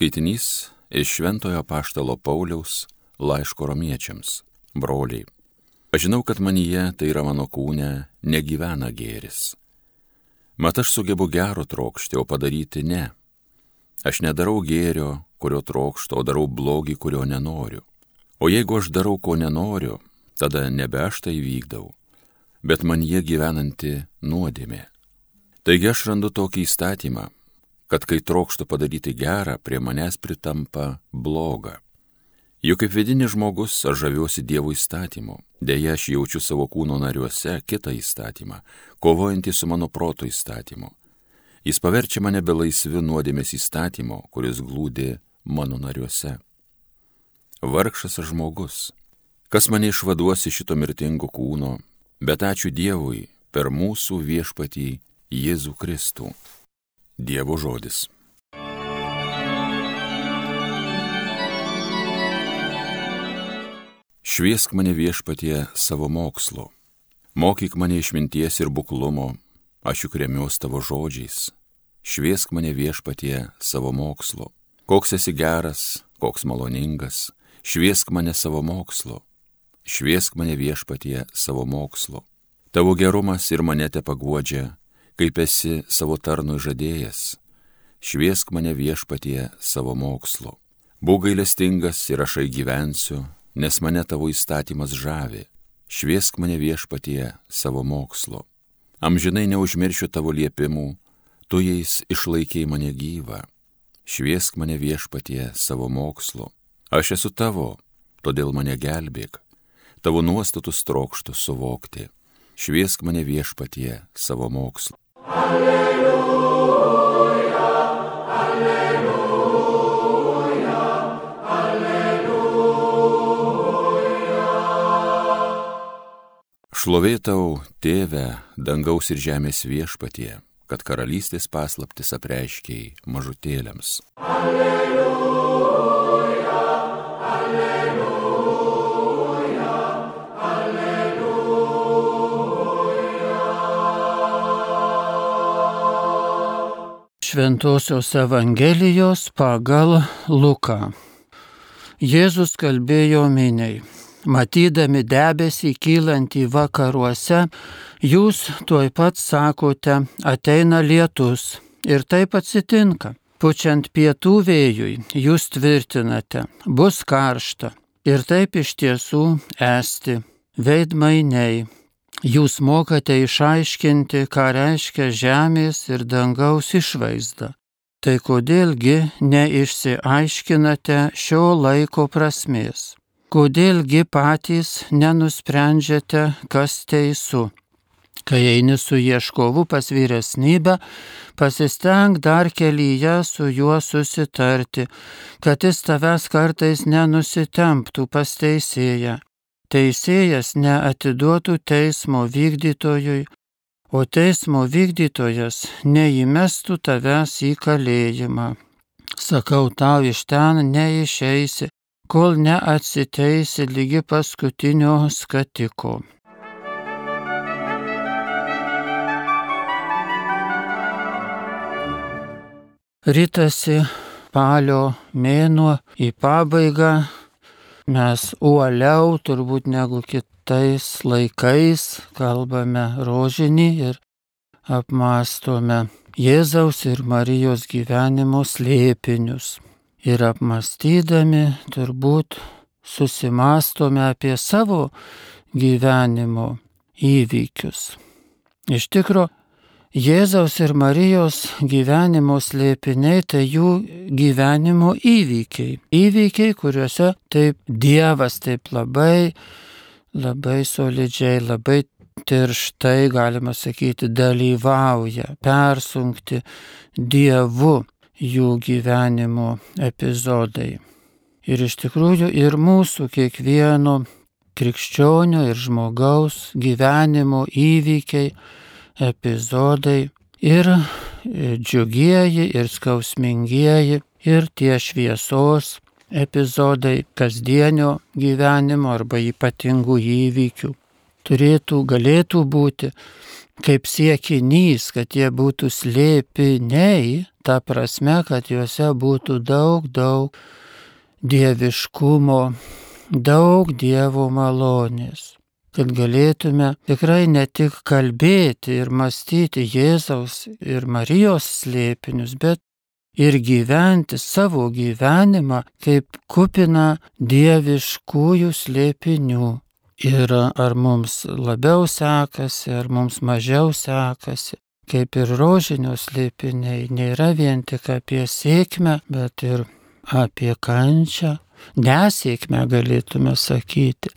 Skaitinys iš Šventojo Paštalo Pauliaus laiško romiečiams. Broliai, aš žinau, kad manyje, tai yra mano kūne, negyvena gėris. Mat aš sugebu gero trokšti, o padaryti ne. Aš nedarau gėrio, kurio trokšto, o darau blogį, kurio nenoriu. O jeigu aš darau, ko nenoriu, tada nebe aš tai vykdau, bet man jie gyvenanti nuodėmė. Taigi aš randu tokį įstatymą, kad kai trokštų padaryti gerą, prie manęs pritampa bloga. Juk kaip vidinis žmogus aš žaviuosi Dievo įstatymu, dėja aš jaučiu savo kūno nariuose kitą įstatymą, kovojantį su mano proto įstatymu. Jis paverčia mane be laisvi nuodėmės įstatymo, kuris glūdi mano nariuose. Vargšas žmogus, kas mane išvaduos iš šito mirtingo kūno, bet ačiū Dievui per mūsų viešpatį Jėzų Kristų. Dievo žodis. Šviesk mane viešpatie savo mokslo, mokyk mane išminties ir buklumo, aš juk remiuos tavo žodžiais. Šviesk mane viešpatie savo mokslo, koks esi geras, koks maloningas, šviesk mane savo mokslo, šviesk mane viešpatie savo mokslo. Tavo gerumas ir mane te paguodžia, kaip esi savo tarnui žadėjęs, šviesk mane viešpatie savo mokslo. Būk gailestingas ir aš gyvensiu, nes mane tavo įstatymas žavi, šviesk mane viešpatie savo mokslo. Amžinai neužmiršiu tavo liepimų, tu jais išlaikiai mane gyvą, šviesk mane viešpatie savo mokslo. Aš esu tavo, todėl mane gelbėk, tavo nuostatus trokštų suvokti, šviesk mane viešpatie savo mokslo. Alleluja. Šlovėtau, tėve, dangaus ir žemės viešpatie, kad karalystės paslaptis apreiškiai mažutėliams. Alleluja. Šventojios Evangelijos pagal Luką. Jėzus kalbėjo miniai. Matydami debesį kylantį vakaruose, jūs tuoj pat sakote, ateina lietus. Ir taip atsitinka. Pučiant pietų vėjui, jūs tvirtinate, bus karšta. Ir taip iš tiesų esti. Veidmainiai, Jūs mokate išaiškinti, ką reiškia žemės ir dangaus išvaizda. Tai kodėlgi neišsiaiškinate šio laiko prasmės? Kodėlgi patys nenusprendžiate, kas teisų? Kai eini su ieškovu pas vyresnybę, pasisteng dar kelyje su juo susitarti, kad jis tavęs kartais nenusitemptų pas teisėją teisėjas neatiduotų teismo vykdytojui, o teismo vykdytojas neįmestų tavęs į kalėjimą. Sakau tau, iš ten neišeisi, kol neatsiteisi lygi paskutinio skatiko. Rytasi palio mėnuo į pabaigą mes uoliau turbūt negu kitais laikais kalbame rožinį ir apmastome Jėzaus ir Marijos gyvenimo slėpinius. Ir apmastydami turbūt susimastome apie savo gyvenimo įvykius. Iš tikrųjų, Jėzaus ir Marijos gyvenimo slėpiniai tai jų gyvenimo įvykiai. Įvykiai, kuriuose taip Dievas taip labai, labai solidžiai, labai tirštai, galima sakyti, dalyvauja, persunkti Dievu jų gyvenimo epizodai. Ir iš tikrųjų ir mūsų kiekvieno krikščionio ir žmogaus gyvenimo įvykiai, epizodai ir džiugieji, ir skausmingieji, ir tie šviesos epizodai kasdienio gyvenimo arba ypatingų įvykių turėtų, galėtų būti kaip siekinys, kad jie būtų slėpiniai, ta prasme, kad juose būtų daug, daug dieviškumo, daug Dievo malonės kad galėtume tikrai ne tik kalbėti ir mąstyti Jėzaus ir Marijos slėpinius, bet ir gyventi savo gyvenimą kaip kupina dieviškųjų slėpinių. Ir ar mums labiau sekasi, ar mums mažiau sekasi, kaip ir rožinio slėpiniai, nėra vien tik apie sėkmę, bet ir apie kančią, nesėkmę galėtume sakyti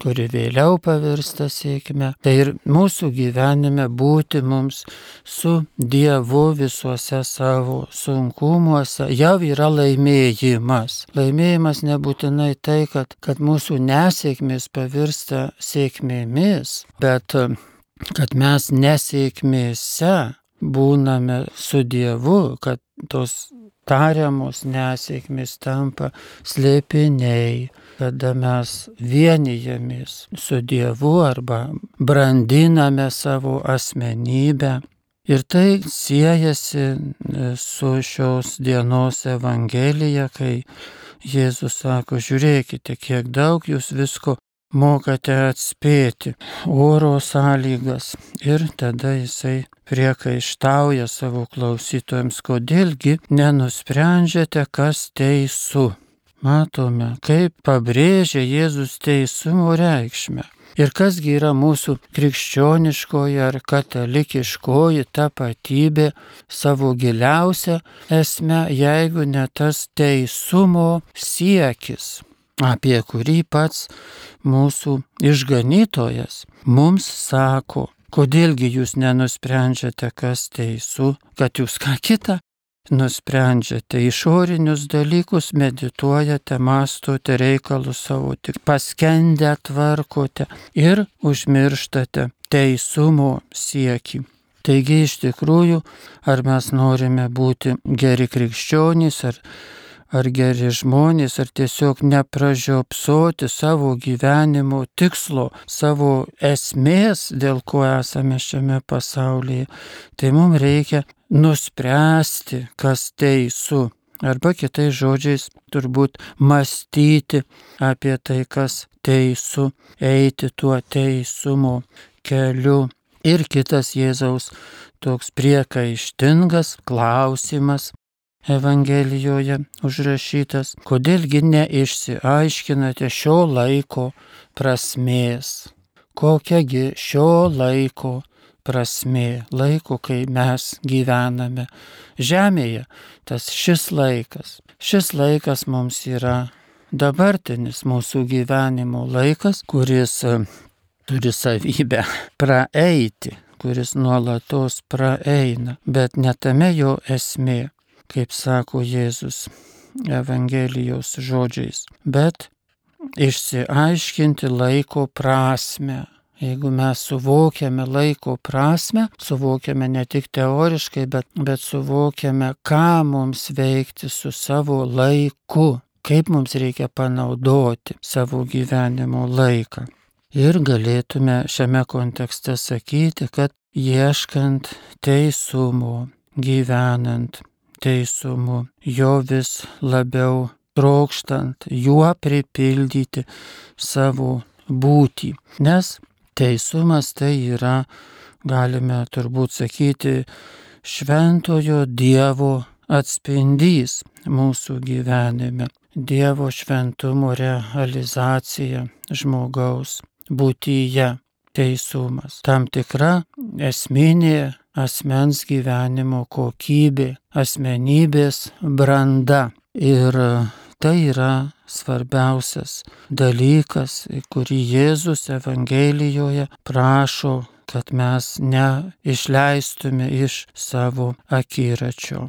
kuri vėliau pavirsta sėkme. Tai ir mūsų gyvenime būti mums su Dievu visuose savo sunkumuose jau yra laimėjimas. Laimėjimas nebūtinai tai, kad, kad mūsų nesėkmės pavirsta sėkmėmis, bet kad mes nesėkmėse būname su Dievu, kad tos tariamos nesėkmės tampa slėpiniai, kada mes vienijamės su Dievu arba brandiname savo asmenybę. Ir tai siejasi su šios dienos Evangelija, kai Jėzus sako, žiūrėkite, kiek daug jūs visko mokate atspėti oro sąlygas. Ir tada jisai priekaištauja savo klausytojams, kodėlgi nenusprendžiate, kas teisų. Matome, kaip pabrėžia Jėzus teisumo reikšmę. Ir kasgi yra mūsų krikščioniškoji ar katalikiškoji tapatybė savo giliausia esme, jeigu ne tas teisumo siekis apie kurį pats mūsų išganytojas mums sako, kodėlgi jūs nenusprendžiate, kas teisų, kad jūs ką kitą nusprendžiate išorinius dalykus, medituojate, mastote reikalus savo, tik paskendę tvarkote ir užmirštate teisumo siekį. Taigi iš tikrųjų, ar mes norime būti geri krikščionys, ar ar geri žmonės, ar tiesiog nepražiopsoti savo gyvenimo tikslo, savo esmės, dėl ko esame šiame pasaulyje, tai mums reikia nuspręsti, kas teisų. Arba kitais žodžiais turbūt mąstyti apie tai, kas teisų, eiti tuo teisumo keliu. Ir kitas Jėzaus toks priekaištingas klausimas Evangelijoje užrašytas, kodėlgi neišsiaiškinate šio laiko prasmės. Kokiagi šio laiko prasmė, laiko, kai mes gyvename žemėje, tas šis laikas. Šis laikas mums yra dabartinis mūsų gyvenimo laikas, kuris e, turi savybę praeiti, kuris nuolatos praeina, bet netame jo esmė kaip sako Jėzus Evangelijos žodžiais, bet išsiaiškinti laiko prasme. Jeigu mes suvokiame laiko prasme, suvokiame ne tik teoriškai, bet, bet suvokiame, ką mums veikti su savo laiku, kaip mums reikia panaudoti savo gyvenimo laiką. Ir galėtume šiame kontekste sakyti, kad ieškant teisumo, gyvenant teisumu, jo vis labiau trokštant, juo pripildyti savo būtį. Nes teisumas tai yra, galime turbūt sakyti, šventojo Dievo atspindys mūsų gyvenime. Dievo šventumo realizacija žmogaus būtyje teisumas. Tam tikra esminė asmens gyvenimo kokybė, asmenybės branda. Ir tai yra svarbiausias dalykas, kurį Jėzus Evangelijoje prašo, kad mes neišleistume iš savo akiračio.